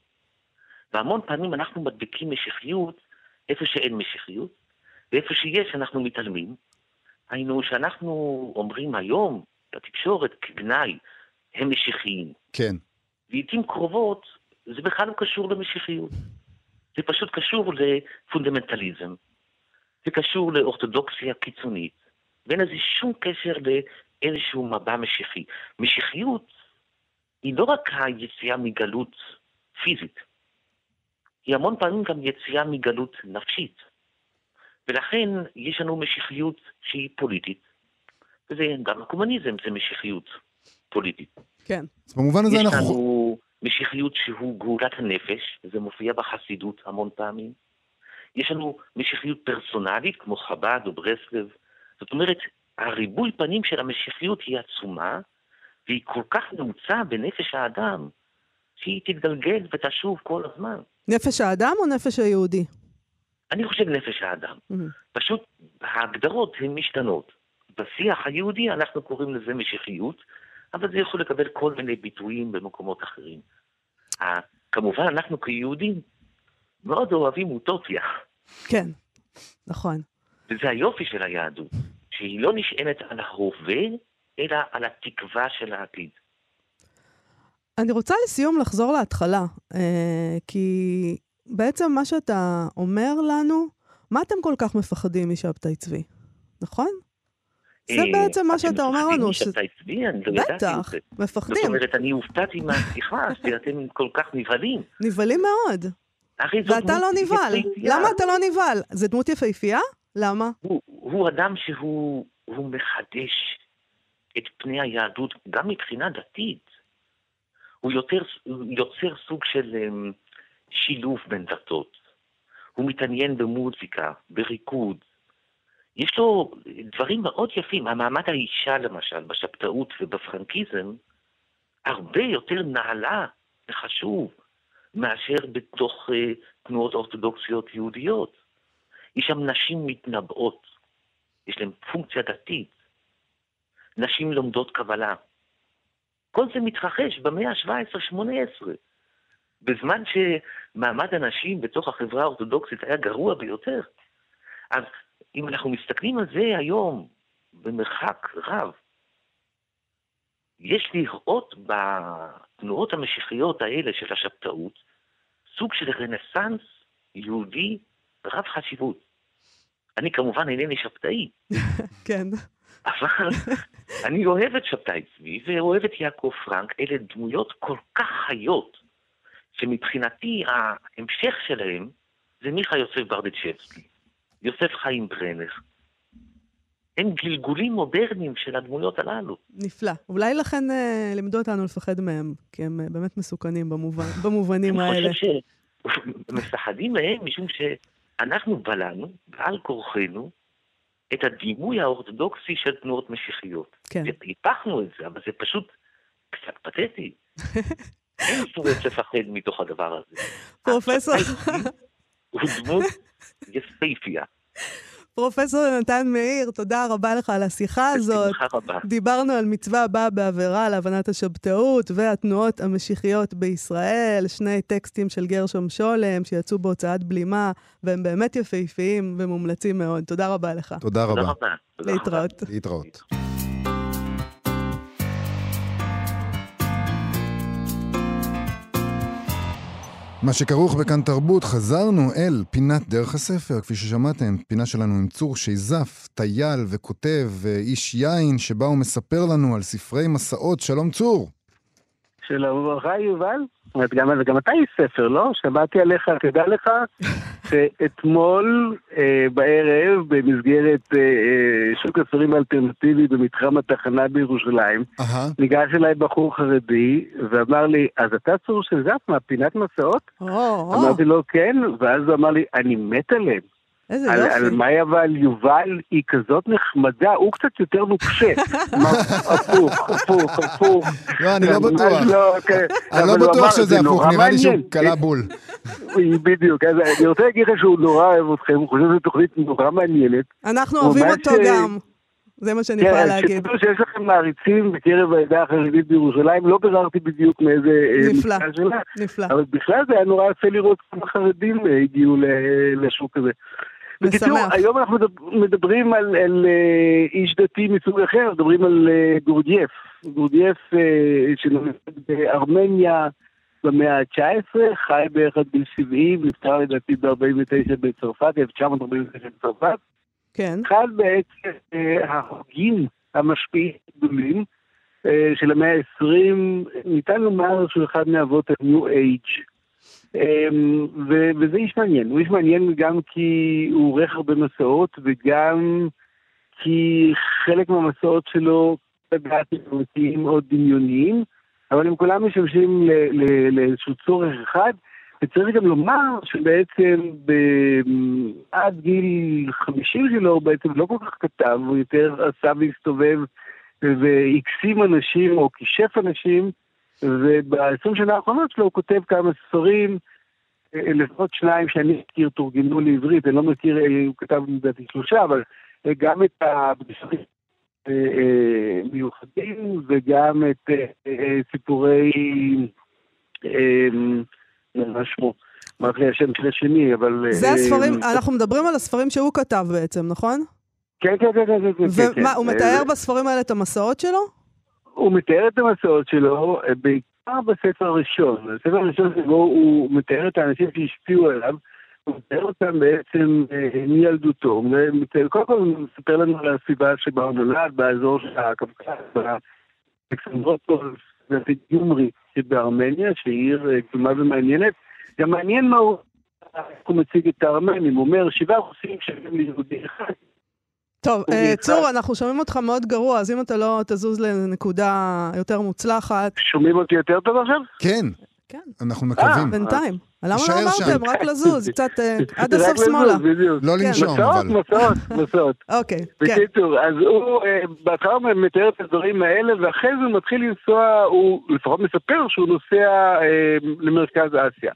והמון פעמים אנחנו מדביקים משיחיות איפה שאין משיחיות, ואיפה שיש אנחנו מתעלמים. היינו, שאנחנו אומרים היום בתקשורת כגנאי, הם משיחיים. כן. לעיתים קרובות זה בכלל לא קשור למשיחיות. זה פשוט קשור לפונדמנטליזם. זה קשור לאורתודוקסיה קיצונית, ואין לזה שום קשר לאיזשהו מבע משיחי. משיחיות היא לא רק היציאה מגלות פיזית, היא המון פעמים גם יציאה מגלות נפשית. ולכן יש לנו משיחיות שהיא פוליטית, וזה גם הקומוניזם זה משיחיות פוליטית. כן. אז במובן הזה אנחנו... יש לנו משיחיות שהוא גאולת הנפש, וזה מופיע בחסידות המון פעמים. יש לנו משיחיות פרסונלית, כמו חב"ד או ברסלב. זאת אומרת, הריבוי פנים של המשיחיות היא עצומה, והיא כל כך נעוצה בנפש האדם, שהיא תתגלגל ותשוב כל הזמן. נפש האדם או נפש היהודי? אני חושב נפש האדם. Mm-hmm. פשוט ההגדרות הן משתנות. בשיח היהודי אנחנו קוראים לזה משיחיות, אבל זה יכול לקבל כל מיני ביטויים במקומות אחרים. כמובן, אנחנו כיהודים מאוד אוהבים אוטופיה. כן, נכון. וזה היופי של היהדות, שהיא לא נשענת על ההווה, אלא על התקווה של העתיד. אני רוצה לסיום לחזור להתחלה, אה, כי בעצם מה שאתה אומר לנו, מה אתם כל כך מפחדים משבתאי צבי, נכון? זה אה, בעצם מה שאתה אומר לנו. אתם מפחדים משבתאי צבי? אני לא ידעתי זה. בטח, מפחדים. זאת אומרת, אני הופתעתי מהשיחה <laughs> שאתם כל כך נבהלים. נבהלים מאוד. ואתה לא נבהל. למה אתה לא נבהל? זה דמות יפהפייה? למה? הוא אדם שהוא מחדש את פני היהדות גם מבחינה דתית. הוא יותר, יוצר סוג של um, שילוב בין דתות. הוא מתעניין במוזיקה, בריקוד. יש לו דברים מאוד יפים. המעמד האישה למשל, בשבתאות ובפרנקיזם, הרבה יותר נעלה וחשוב מאשר בתוך אה, תנועות אורתודוקסיות יהודיות. יש שם נשים מתנבאות, יש להן פונקציה דתית. נשים לומדות קבלה. כל זה מתרחש במאה ה-17-18. בזמן שמעמד הנשים בתוך החברה האורתודוקסית היה גרוע ביותר. אז אם אנחנו מסתכלים על זה היום, במרחק רב, יש לראות בתנועות המשיחיות האלה של השבתאות סוג של רנסאנס יהודי רב חשיבות. אני כמובן אינני שבתאי, <laughs> כן. אבל <laughs> אני אוהב את שבתאי צבי ואוהב את יעקב פרנק, אלה דמויות כל כך חיות, שמבחינתי ההמשך שלהם זה מיכה יוסף ברדיצ'בסקי, יוסף חיים ברנר. הם גלגולים מודרניים של הדמויות הללו. נפלא. אולי לכן אה, לימדו אותנו לפחד מהם, כי הם אה, באמת מסוכנים במובן, במובנים האלה. אני חושב שמפחדים <laughs> מהם משום שאנחנו בלענו, בעל כורחנו, את הדימוי האורתודוקסי של תנועות משיחיות. כן. והיפכנו את זה, אבל זה פשוט קצת פתטי. <laughs> אין סורץ לפחד מתוך הדבר הזה. פרופסור, הוא דמות יפהפייה. פרופסור נתן מאיר, תודה רבה לך על השיחה הזאת. בשמחה רבה. דיברנו על מצווה הבאה בעבירה להבנת השבתאות והתנועות המשיחיות בישראל, שני טקסטים של גרשום שולם שיצאו בהוצאת בלימה, והם באמת יפהפיים ומומלצים מאוד. תודה רבה לך. תודה רבה. להתראות. להתראות. מה שכרוך בכאן תרבות, חזרנו אל פינת דרך הספר, כפי ששמעתם, פינה שלנו עם צור שייזף, טייל וכותב, אה, איש יין, שבא ומספר לנו על ספרי מסעות. שלום צור. שלום וברכה, יובל. גם, וגם אתה איש ספר, לא? שמעתי עליך, תדע לך, <laughs> שאתמול אה, בערב, במסגרת אה, אה, שוק הספרים האלטרנטיבי במתחם התחנה בירושלים, אהה, ניגש אליי בחור חרדי ואמר לי, אז אתה צור של זף מהפינת מסעות? או, או, אמרתי לו, כן, ואז הוא אמר לי, אני מת עליהם. איזה על, על יופי. מאי אבל יובל היא כזאת נחמדה, הוא קצת יותר נוקשה. <laughs> הפוך, הפוך, הפוך. לא, אני לא בטוח. לא, כן. אני לא בטוח אמר, שזה הפוך, נראה לי שהוא. קלע בול. <laughs> בדיוק, אז אני רוצה להגיד לך שהוא נורא אוהב אתכם, הוא חושב שזו תוכנית נורא מעניינת. אנחנו אוהבים אותו אה, גם. זה מה שאני יכולה כן, להגיד. שתדעו שיש לכם מעריצים בקרב העדה החרדית בירושלים, לא ביררתי בדיוק מאיזה אה, נפלא. נפלא. אבל בכלל זה היה נורא יפה לראות כמה חרדים אה, הגיעו ל- לשוק הזה. בקיצור. היום אנחנו מדבר- מדברים על, על אה, איש דתי מסוג אחר, מדברים על אה, גורדייף. גורדייף אה, שנולד בארמניה במאה ה-19, חי בערך עד גיל 70, נפטר לדעתי ב-49 בצרפת, 1949 בצרפת. כן. אחד בעצם ההוגים המשפיעים הגדולים של המאה ה-20, ניתן לומר שהוא אחד מאבות ה-New Age. אמ, ו- וזה איש מעניין, הוא איש מעניין גם כי הוא עורך הרבה מסעות וגם כי חלק מהמסעות שלו לדעת אמיתיים או דמיוניים, אבל הם כולם משמשים לאיזשהו צורך אחד. וצריך גם לומר שבעצם ב- עד גיל 50 שלו הוא בעצם לא כל כך כתב, הוא יותר עשה והסתובב והקסים אנשים או כישף אנשים, וב-20 שנה האחרונות שלו הוא כותב כמה ספרים, אה, לפחות שניים שאני מכיר תורגמו לעברית, אני לא מכיר, אה, הוא כתב לדעתי שלושה, אבל אה, גם את הפגישות מיוחדים וגם את סיפורי... מה שמו? לי השם של השני, אבל... זה הספרים, אנחנו מדברים על הספרים שהוא כתב בעצם, נכון? כן, כן, כן, כן, כן, כן. ומה, הוא אה, מתאר בספרים האלה את המסעות שלו? הוא מתאר את המסעות שלו אה, בעיקר בספר הראשון. בספר הראשון שבו הוא מתאר את האנשים שהשפיעו עליו, הוא מתאר אותם בעצם אה, מילדותו. קודם כל הוא מספר לנו על הסביבה שבה הוא נולד, באזור של הקווקז, באלכסנדרופולס, ופידיומרי שבארמניה, שהיא עיר אה, קדומה ומעניינת. גם מעניין מה הוא, מציג את הארמנים. הוא אומר, שבעה רוסים שווים ליהודי אחד. טוב, אה, צור, אנחנו שומעים אותך מאוד גרוע, אז אם אתה לא תזוז לנקודה יותר מוצלחת, שומעים אותי יותר טוב עכשיו? כן, כן, אנחנו מקווים. בינתיים. למה לא. אמרתם? רק לזוז, קצת אה, <laughs> עד הסוף שמאלה. לא כן. לנשום, מסעות, אבל. מסעות, <laughs> מסעות. אוקיי, כן. בקיצור, אז הוא אה, בהתחלה מתאר את הדברים האלה, ואחרי זה הוא מתחיל לנסוע, הוא לפחות מספר שהוא נוסע אה, למרכז אסיה.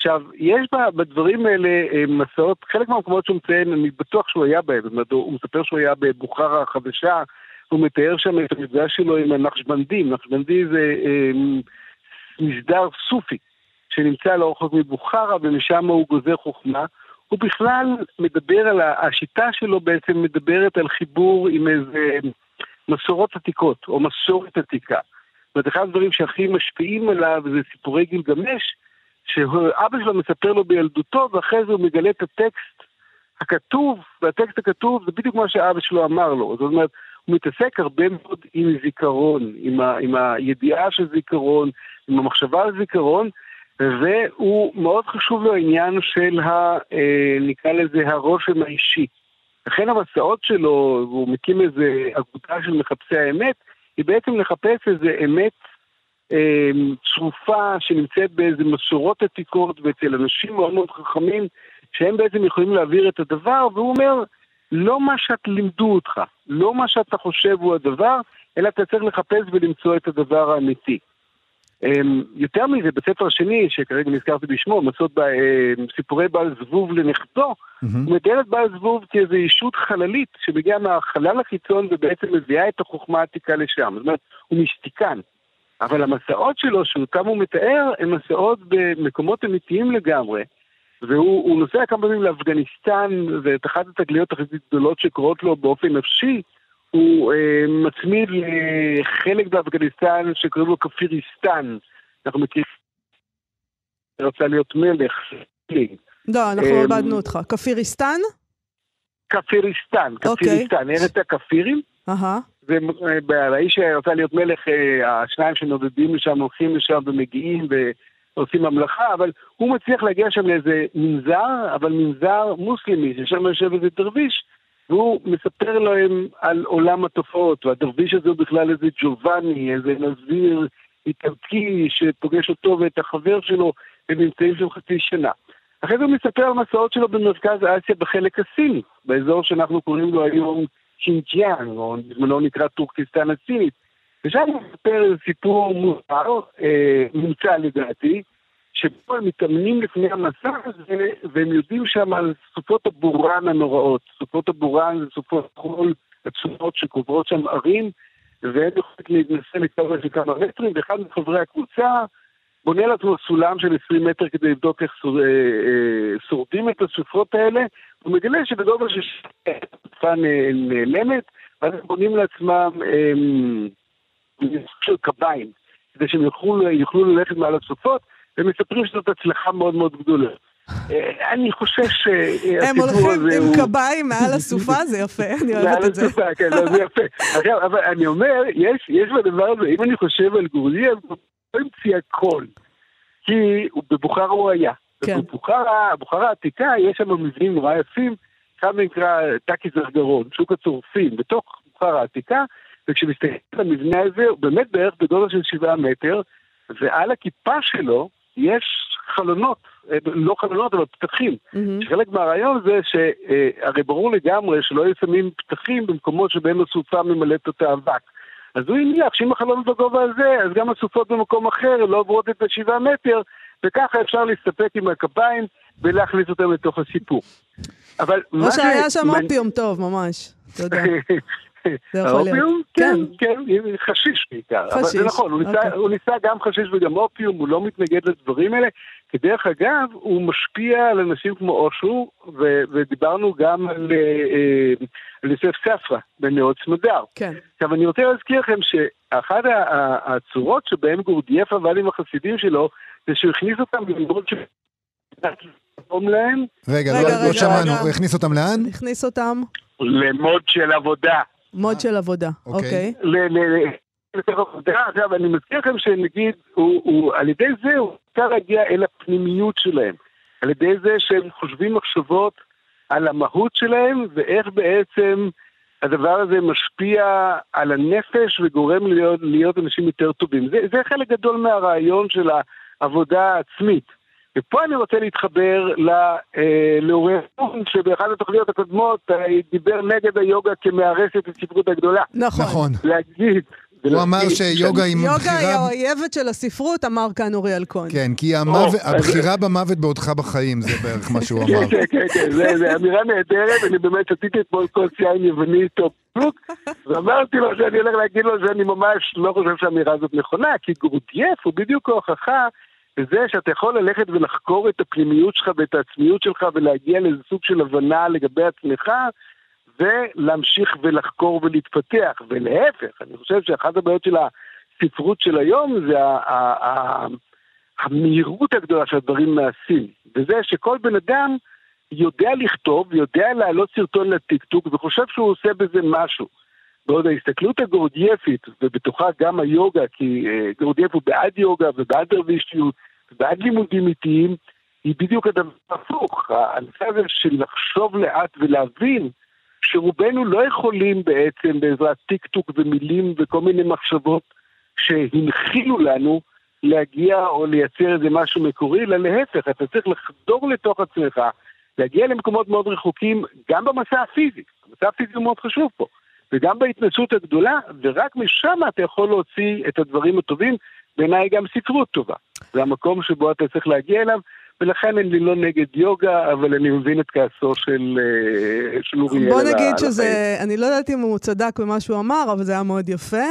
עכשיו, יש בדברים האלה אה, מסעות, חלק מהמקומות שהוא מציין, אני בטוח שהוא היה בהם, הוא מספר שהוא היה בבוכרה החדשה, הוא מתאר שם את המפגש שלו עם הנחשבנדים, נחשבנדי זה אה, מסדר סופי, שנמצא לא רחוק מבוכרה, ומשם הוא גוזר חוכמה. הוא בכלל מדבר על, השיטה שלו בעצם מדברת על חיבור עם איזה מסורות עתיקות, או מסורת עתיקה. זאת אומרת, אחד הדברים שהכי משפיעים עליו זה סיפורי גילגמש, שאבא שלו מספר לו בילדותו, ואחרי זה הוא מגלה את הטקסט הכתוב, והטקסט הכתוב זה בדיוק מה שאבא שלו אמר לו. זאת אומרת, הוא מתעסק הרבה מאוד עם זיכרון, עם, ה, עם הידיעה של זיכרון, עם המחשבה על זיכרון, והוא מאוד חשוב לו העניין של, ה, אה, נקרא לזה, הרושם האישי. לכן המסעות שלו, והוא מקים איזה אגודה של מחפשי האמת, היא בעצם לחפש איזה אמת צרופה שנמצאת באיזה מסורות עתיקות ואצל אנשים מאוד מאוד חכמים, שהם בעצם יכולים להעביר את הדבר, והוא אומר, לא מה שאת לימדו אותך, לא מה שאתה חושב הוא הדבר, אלא אתה צריך לחפש ולמצוא את הדבר האמיתי. אמ, יותר מזה, בספר השני, שכרגע נזכרתי בשמו, מסעות ב- אמ, סיפורי בעל זבוב לנכדו, מהמם. הוא מתאר את בעל זבוב כאיזו ישות חללית שמגיעה מהחלל החיצון ובעצם מביאה את החוכמה העתיקה לשם. זאת אומרת, הוא מיסטיקן. אבל המסעות שלו, שאותם הוא מתאר, הם מסעות במקומות אמיתיים לגמרי. והוא הוא נוסע כמה פעמים לאפגניסטן, ואת אחת התגליות הכי גדולות שקורות לו באופן נפשי, הוא אה, מצמיד לחלק באפגניסטן שקוראים לו כפיריסטן. אנחנו מכירים, רצה להיות מלך. לא, אנחנו איבדנו אותך. כפיריסטן? כפיריסטן, אוקיי. כפיריסטן, ארץ הכפירים. והאיש שרצה להיות מלך, אה, השניים שנודדים לשם, הולכים לשם ומגיעים ועושים ממלכה, אבל הוא מצליח להגיע שם לאיזה מנזר, אבל מנזר מוסלמי, ששם יושב איזה דרוויש, והוא מספר להם על עולם התופעות, והדרוויש הזה הוא בכלל איזה ג'ובאני, איזה נזיר איטלקי שפוגש אותו ואת החבר שלו, הם נמצאים שם חצי שנה. אחרי זה הוא מספר על מסעות שלו במרכז אסיה בחלק הסיני, באזור שאנחנו קוראים לו היום שינג'יאנג, או בזמנו נקרא טורקיסטן הסינית. ושם הוא מספר סיפור מוזר, אה, מומצא לדעתי, שבו הם מתאמנים לפני המסע הזה, והם יודעים שם על סופות הבורן הנוראות. סופות הבורן זה סופות חול עצומות שקוברות שם ערים, והם יכולים להתנשא לזה כמה מטרים, ואחד מחברי הקבוצה בונה לעצמו סולם של 20 מטר כדי לבדוק איך אה, אה, שורדים את הסופות האלה, הוא מגלה שבגובה של התקופה נעלמת, ואז הם בונים לעצמם אה, סוג של קביים, כדי שהם יוכלו, יוכלו ללכת מעל הסופות, והם מספרים שזאת הצלחה מאוד מאוד גדולה. אה, אני חושב שהסיפור הזה הם הוא... הולכים עם קביים מעל הסופה, זה יפה, אני אוהבת מעל את זה. הסופה, כן, לא, זה יפה. אבל אני אומר, יש, יש בדבר הזה, אם אני חושב על הוא לא המציא הכל. כי בבוכרה הוא היה. כן. ובבוכרה, בוכרה העתיקה, יש שם מבנים נורא יפים, אחד מהם נקרא טאקי זרגרון, שוק הצורפים, בתוך בוכרה העתיקה, וכשמסתכלים על המבנה הזה, הוא באמת בערך בגובה של שבעה מטר, ועל הכיפה שלו יש חלונות, אה, לא חלונות, אבל פתחים. מהמם. שחלק מהרעיון זה שהרי ברור לגמרי שלא היו שמים פתחים במקומות שבהם הסופה ממלאת אותה אבק. אז הוא הניח שאם החלונות בגובה הזה, אז גם הסופות במקום אחר לא עוברות את השבעה מטר, וככה אפשר להסתפק עם הכפיים ולהכניס אותם לתוך הסיפור. אבל מה או שהיה שם אופיום טוב, ממש. אתה <laughs> יודע. האופיום? כן, כן. כן, חשיש בעיקר. אבל חשיש, זה נכון, אוקיי. הוא ניסה גם חשיש וגם אופיום, הוא לא מתנגד לדברים האלה. כדרך אגב, הוא משפיע על אנשים כמו אושו, ו- ודיברנו גם על אה, אה, על יוסף ספרא בנאות סמדר. כן. עכשיו, אני רוצה להזכיר לכם שאחת ה- ה- הצורות שבהן גורדייף עבד עם החסידים שלו, זה שהוא הכניס אותם ללמוד ש... להם רגע, רגע, לא- רגע, לא שמענו, רגע. הוא הכניס אותם לאן? הכניס אותם, למוד של עבודה. מוד של עבודה. אוקיי. אני מזכיר לכם שנגיד, על ידי זה הוא רוצה להגיע אל הפנימיות שלהם. על ידי זה שהם חושבים מחשבות על המהות שלהם, ואיך בעצם הדבר הזה משפיע על הנפש וגורם להיות, להיות אנשים יותר טובים. זה, זה חלק גדול מהרעיון של העבודה העצמית. ופה אני רוצה להתחבר אה, לאוריאל שבאחת התוכניות הקודמות אה, דיבר נגד היוגה כמארסת הספרות הגדולה. נכון. נכון. להגיד... הוא אמר שיוגה היא יוגה היא. האויבת של הספרות, אמר כאן אוריאל כהן. כן, כי הבחירה במוות בעודך בחיים, זה בערך מה שהוא אמר. כן, כן, כן, כן, זה- זה אמירה נהדרת, אני באמת שתיתי אתמול כוס יין יווני איתו בדיוק, ואמרתי לו שאני הולך להגיד לו שאני ממש לא חושב שהאמירה הזאת נכונה, כי גורדייף הוא בדיוק ההוכחה לזה שאתה יכול ללכת ולחקור את הפנימיות שלך ואת העצמיות שלך ולהגיע לאיזה סוג של הבנה לגבי עצמך, ולהמשיך ולחקור ולהתפתח, ולהפך, אני חושב שאחת הבעיות של הספרות של היום זה המהירות הגדולה שהדברים נעשים, וזה שכל בן אדם יודע לכתוב, יודע להעלות סרטון לטיקטוק וחושב שהוא עושה בזה משהו. בעוד ההסתכלות הגורדייפית, ובתוכה גם היוגה, כי אה, גורדייף הוא בעד יוגה ובעד דרווישיות ובעד לימודים איטיים, היא בדיוק הדבר ההפוך. הנושא הזה של לחשוב לאט ולהבין שרובנו לא יכולים בעצם בעזרת טיקטוק ומילים וכל מיני מחשבות שהנחילו לנו להגיע או לייצר איזה משהו מקורי, אלא להפך, אתה צריך לחדור לתוך עצמך, להגיע למקומות מאוד רחוקים, גם במסע הפיזי, המסע הפיזי הוא מאוד חשוב פה, וגם בהתנסות הגדולה, ורק משם אתה יכול להוציא את הדברים הטובים, בעיניי גם ספרות טובה. זה המקום שבו אתה צריך להגיע אליו, ולכן אני לא נגד יוגה, אבל אני מבין את כעסו של, אה, של אוריאל. בוא נגיד. שזה, אני לא יודעת אם הוא צדק במה שהוא אמר, אבל זה היה מאוד יפה.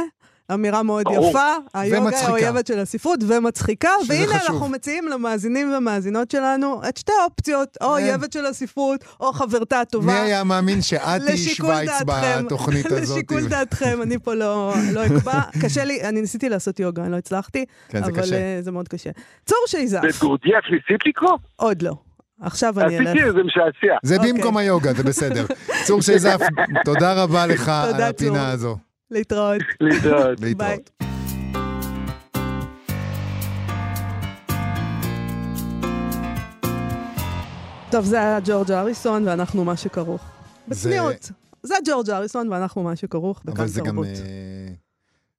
אמירה מאוד ברור. יפה, היוגה היא ומצחיקה. האויבת של הספרות, ומצחיקה, והנה חשוב. אנחנו מציעים למאזינים ומאזינות שלנו את שתי האופציות, או כן. אויבת של הספרות, או חברתה הטובה. מי היה מאמין שאת תהיי לשיקול שווייץ בתוכנית <laughs> הזאת? לשיקול דעתכם, אני פה לא לא אקבע. <laughs> קשה לי, אני ניסיתי לעשות יוגה, אני לא הצלחתי, כן, זה אבל קשה. אה, זה מאוד קשה. צור שייזף, ואת גורדייף ניסית לקרוא? עוד לא. עכשיו אני אלך. עשיתי, זה משעשע. זה אוקיי. במקום היוגה, זה בסדר. צור <laughs> שייזף, תודה רבה לך על תודה, צור. הפינה הזו. להתראות. להתראות. <laughs> להתראות. טוב, זה היה ג'ורג' אריסון, ואנחנו מה שכרוך. זה- בצניעות. זה ג'ורג' אריסון, ואנחנו מה שכרוך בכאן אבל זה גם... תרבות. אה,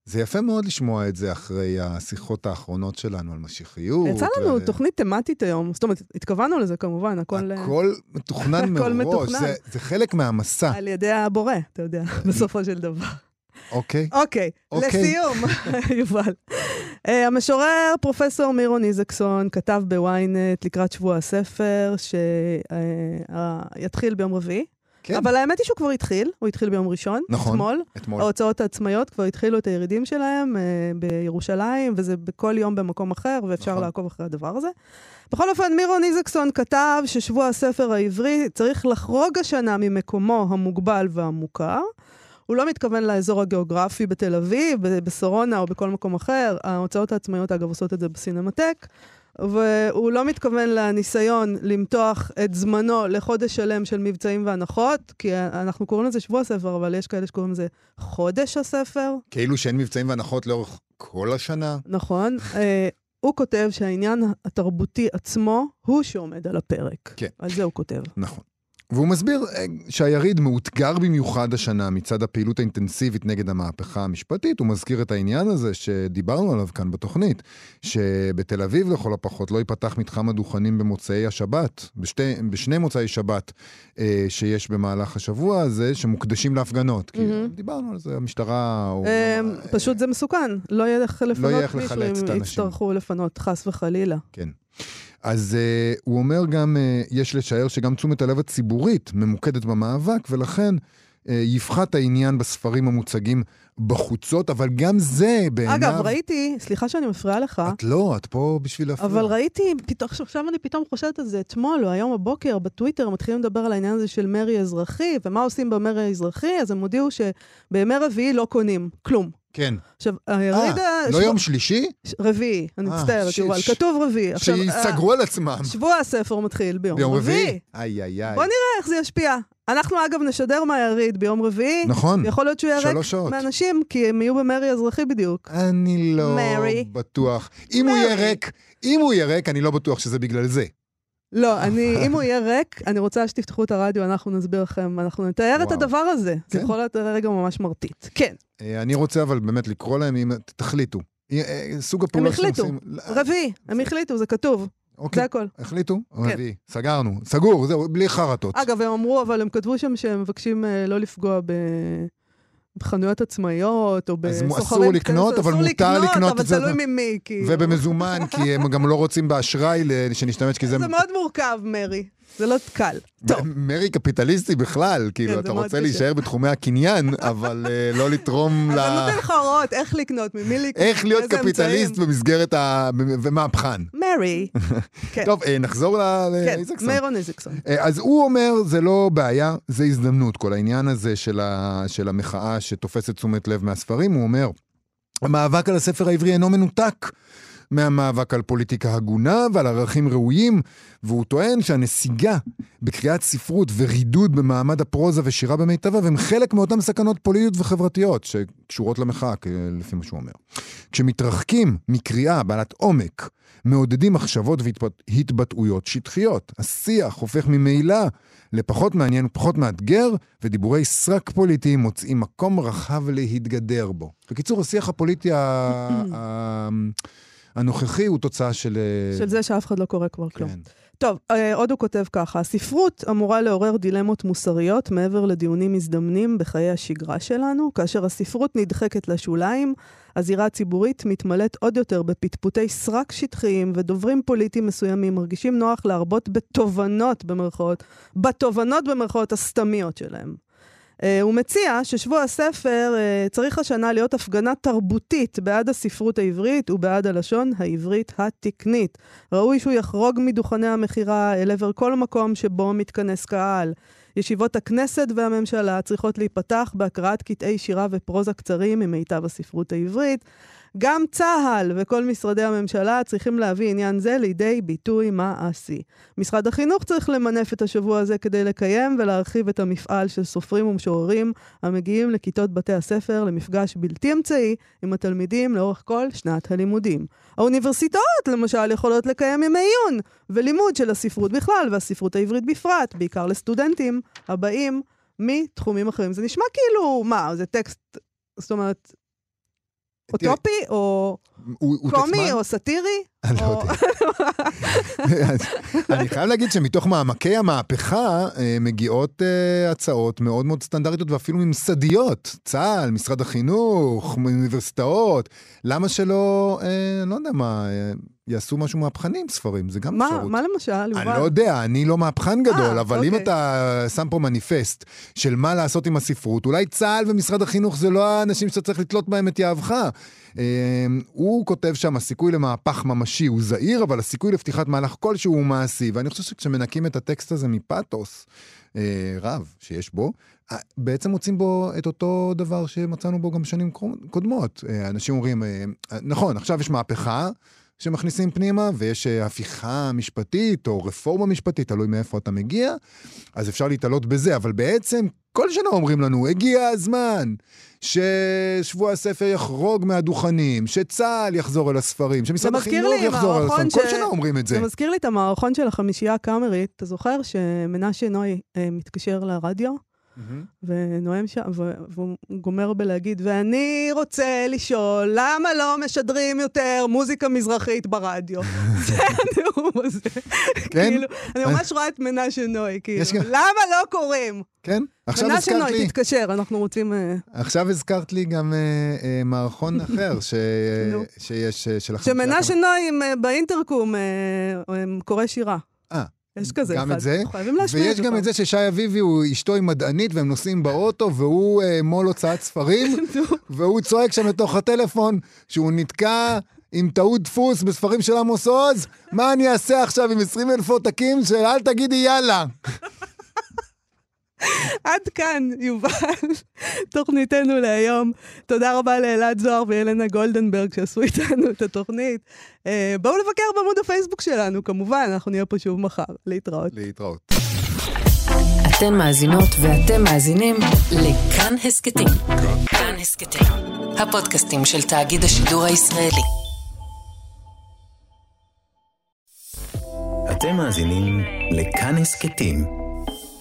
זה יפה מאוד לשמוע את זה אחרי השיחות האחרונות שלנו על משיחיות. יצא לנו ועל- תוכנית תמטית היום, זאת אומרת, התכוונו לזה כמובן, הכל אה, הכל מתוכנן הכל מראש, מתוכנן. זה- זה חלק מהמסע, על ידי הבורא, אתה יודע, <laughs> בסופו של דבר. אוקיי? אוקיי, אוקיי. לסיום, <laughs> יובל. אה, המשורר פרופסור מירון איזקסון כתב בוויינט לקראת שבוע הספר, שיתחיל ביום רביעי, כן, אבל האמת היא שהוא כבר התחיל, הוא התחיל ביום ראשון, נכון. אתמול. אתמול. ההוצאות העצמאיות כבר התחילו את הירידים שלהם אה, בירושלים, וזה בכל יום במקום אחר, ואפשר נכון. לעקוב אחרי הדבר הזה. בכל אופן, מירון איזקסון כתב ששבוע הספר העברי צריך לחרוג השנה ממקומו המוגבל והמוכר. הוא לא מתכוון לאזור הגיאוגרפי בתל אביב, בשרונה או בכל מקום אחר. ההוצאות העצמאיות, אגב, עושות את זה בסינמטק. והוא לא מתכוון לניסיון למתוח את זמנו לחודש שלם של מבצעים והנחות, כי אנחנו קוראים לזה שבוע הספר, אבל יש כאלה שקוראים לזה חודש הספר, כאילו שאין מבצעים והנחות לאורך כל השנה. נכון? אה, הוא כותב שהעניין התרבותי עצמו הוא שעומד על הפרק. כן. על זה הוא כותב. נכון. והוא מסביר אה, שהיריד מאותגר במיוחד השנה מצד הפעילות האינטנסיבית נגד המהפכה המשפטית. הוא מזכיר את העניין הזה שדיברנו עליו כאן בתוכנית, שבתל אביב לכל הפחות לא ייפתח מתחם הדוכנים במוצאי השבת, בשתי, בשני מוצאי שבת אה, שיש במהלך השבוע הזה, שמוקדשים להפגנות. כי מהמם. דיברנו על זה, המשטרה... או- אה, פשוט זה מסוכן, לא יהיה איך יהיה לפנות איך מישהו אם. יצטרכו לפנות, חס וחלילה. כן. אז uh, הוא אומר גם, uh, יש לשער שגם תשומת הלב הציבורית ממוקדת במאבק, ולכן uh, יפחת העניין בספרים המוצגים בחוצות, אבל גם זה בעיניו... אגב, ראיתי, סליחה שאני מפריעה לך, את לא, את פה בשביל להפריע. אבל ראיתי, פתאום, עכשיו אני פתאום חושבת על זה אתמול או היום בבוקר בטוויטר, מתחילים לדבר על העניין הזה של מרי אזרחי, ומה עושים במרי האזרחי, אז הם הודיעו שבימי רביעי לא קונים, כלום. כן. עכשיו, אה, היריד... לא יום שלישי? רביעי, אני אה, מצטערת, ש- יובל, ש- כתוב רביעי. עכשיו, אה, שיסגרו על עצמם. שבוע הספר מתחיל ביום ביום רביעי. איי, איי, איי. בוא נראה איך זה ישפיע. אנחנו, אגב, נשדר מהיריד ביום רביעי. נכון, יכול להיות שהוא שעות. מאנשים, כי הם יהיו במרי אזרחי בדיוק. אני לא מרי. בטוח. אם הוא מרי. ריק, אם הוא ריק, אני לא בטוח שזה בגלל זה. לא, אני, אם הוא יהיה ריק, אני רוצה שתפתחו את הרדיו, אנחנו נסביר לכם, אנחנו נתאר את. הדבר הזה. זה כן. יכול להיות רגע ממש מרטיט. כן, אה, אני רוצה אבל באמת לקרוא להם, אם תחליטו. אה, אה, סוג הם הפעולה שאתם החליטו. עושים- רביעי, הם החליטו, זה כתוב. אוקיי, זה הכל. החליטו, כן. רביעי, סגרנו, סגור, זהו, בלי חרטות. אגב, הם אמרו, אבל הם כתבו שם שהם מבקשים לא לפגוע ב... בחנויות עצמאיות, או אז מו- בסוחרים אסור לקנות. אבל מותר לקנות אבל את זה. תלוי ממי, כאילו. ובמזומן, כי הם גם לא רוצים באשראי שנשתמש, כי זה... זה מאוד מורכב, מרי. זה לא קל. טוב. מרי קפיטליסטי בכלל, כאילו, כן, אתה זה מאוד רוצה. להישאר בתחומי הקניין, <laughs> אבל אה, לא לתרום ל... אתה נותן לך הוראות איך לקנות, ממי לקנות, איך להיות קפיטליסט. במסגרת ה... ומהפכן. מרי. <laughs> כן, טוב, אה, נחזור כן, לאיזקסון. מיירון איזקסון. אה, אז הוא אומר, זה לא בעיה, זה הזדמנות, כל העניין הזה של המחאה שתופסת תשומת לב מהספרים, הוא אומר, המאבק על הספר העברי אינו מנותק מהמאבק על פוליטיקה הגונה ועל ערכים ראויים, והוא טוען שהנסיגה בקריאת ספרות ורידוד במעמד הפרוזה ושירה במיטבה הם חלק מאותן סכנות פוליטיות וחברתיות שקשורות למחאה, לפי מה שהוא אומר. כשמתרחקים מקריאה בעלת עומק, מעודדים מחשבות והתבטאויות שטחיות. השיח הופך ממילא לפחות מעניין ופחות מאתגר, ודיבורי סרק פוליטיים מוצאים מקום רחב להתגדר בו. בקיצור, השיח הפוליטי ה- <clears throat> הנוכחי הוא תוצאה של... אה, של זה שאף אחד לא קורא כבר כלום. כן. טוב, אה, עוד הוא כותב ככה, הספרות אמורה לעורר דילמות מוסריות מעבר לדיונים מזדמנים בחיי השגרה שלנו. כאשר הספרות נדחקת לשוליים, הזירה הציבורית מתמלאת עוד יותר בפטפוטי סרק שטחיים ודוברים פוליטיים מסוימים מרגישים נוח להרבות בתובנות במרכאות, בתובנות במרכאות הסתמיות שלהם. Uh, הוא מציע ששבוע הספר uh, צריך השנה להיות הפגנה תרבותית בעד הספרות העברית ובעד הלשון העברית התקנית. ראוי שהוא יחרוג מדוכני המכירה אל עבר כל מקום שבו מתכנס קהל. ישיבות הכנסת והממשלה צריכות להיפתח בהקראת קטעי שירה ופרוזה קצרים ממיטב הספרות העברית. גם צה"ל וכל משרדי הממשלה צריכים להביא עניין זה לידי ביטוי מעשי. משרד החינוך צריך למנף את השבוע הזה כדי לקיים ולהרחיב את המפעל של סופרים ומשוררים המגיעים לכיתות בתי הספר למפגש בלתי אמצעי עם התלמידים לאורך כל שנת הלימודים. האוניברסיטאות, למשל, יכולות לקיים ימי עיון ולימוד של הספרות בכלל והספרות העברית בפרט, בעיקר לסטודנטים הבאים מתחומים אחרים. זה נשמע כאילו, מה, זה טקסט, זאת אומרת, אוטופי או קומי או סאטירי? אני לא יודע. אני חייב להגיד שמתוך מעמקי המהפכה אה, מגיעות אה, הצעות מאוד מאוד סטנדרטיות ואפילו ממסדיות. צה"ל, משרד החינוך, אוניברסיטאות. למה שלא, אה, לא יודע מה, יעשו משהו מהפכני עם ספרים? זה גם מה, אפשרות. מה למשל, אני? לא יודע, אני לא מהפכן גדול, אבל אם אוקיי. אתה שם פה מניפסט של מה לעשות עם הספרות, אולי צה"ל ומשרד החינוך זה לא האנשים שאתה צריך לתלות בהם את יהבך. אה, הוא כותב שם, הסיכוי למהפך ממשי הוא זהיר, אבל הסיכוי לפתיחת מהלך כלשהו הוא מעשי. ואני חושב שכשמנקים את הטקסט הזה מפתוס אה, רב שיש בו, בעצם מוצאים בו את אותו דבר שמצאנו בו גם שנים קודמות. אה, אנשים אומרים, אה, נכון, עכשיו יש מהפכה. שמכניסים פנימה, ויש הפיכה משפטית או רפורמה משפטית, תלוי מאיפה אתה מגיע, אז אפשר להתעלות בזה, אבל בעצם כל שנה אומרים לנו, הגיע הזמן ששבוע הספר יחרוג מהדוכנים, שצה"ל יחזור אל הספרים, שמשרד החינוך יחזור אל הספרים, כל ש- שנה אומרים את זה. זה מזכיר לי את המערכון של החמישייה הקאמרית. אתה זוכר שמנשה נוי אה, מתקשר לרדיו? מהמם. ונואם שם, והוא גומר בלהגיד, ואני רוצה לשאול, למה לא משדרים יותר מוזיקה מזרחית ברדיו? <laughs> זה הנאום הזה. כן? כאילו, אני ממש רואה את מנשה נוי, כאילו, למה לא קוראים? כן? עכשיו מנשה הזכרת נוי, לי, תתקשר, אנחנו רוצים... אה, עכשיו הזכרת לי גם אה, אה, מערכון <laughs> אחר. שיש, אה, של. שמנשה נוי אה, באינטרקום אה, אה, קורא שירה. אה, יש כזה גם אחד. את זה, חייבים להשמיע ויש גם. את זה ששי אביבי הוא אשתו היא מדענית והם נוסעים באוטו והוא אה, מו"ל הוצאת ספרים <laughs> והוא צועק שם לתוך הטלפון שהוא נתקע עם טעות דפוס בספרים של עמוס עוז, מה אני אעשה עכשיו עם 20 אלף עותקים של אל תגידי יאללה. עד כאן, יובל, תוכניתנו להיום. תודה רבה לאלעד זוהר וילנה גולדנברג שעשו איתנו את התוכנית. אה, בואו לבקר בעמוד הפייסבוק שלנו, כמובן, אנחנו נהיה פה שוב מחר. להתראות. להתראות. אתן מאזינות ואתם מאזינים לכאן הסכתים. כאן הסכתים, הפודקאסטים של תאגיד השידור הישראלי. אתם מאזינים לכאן הסכתים,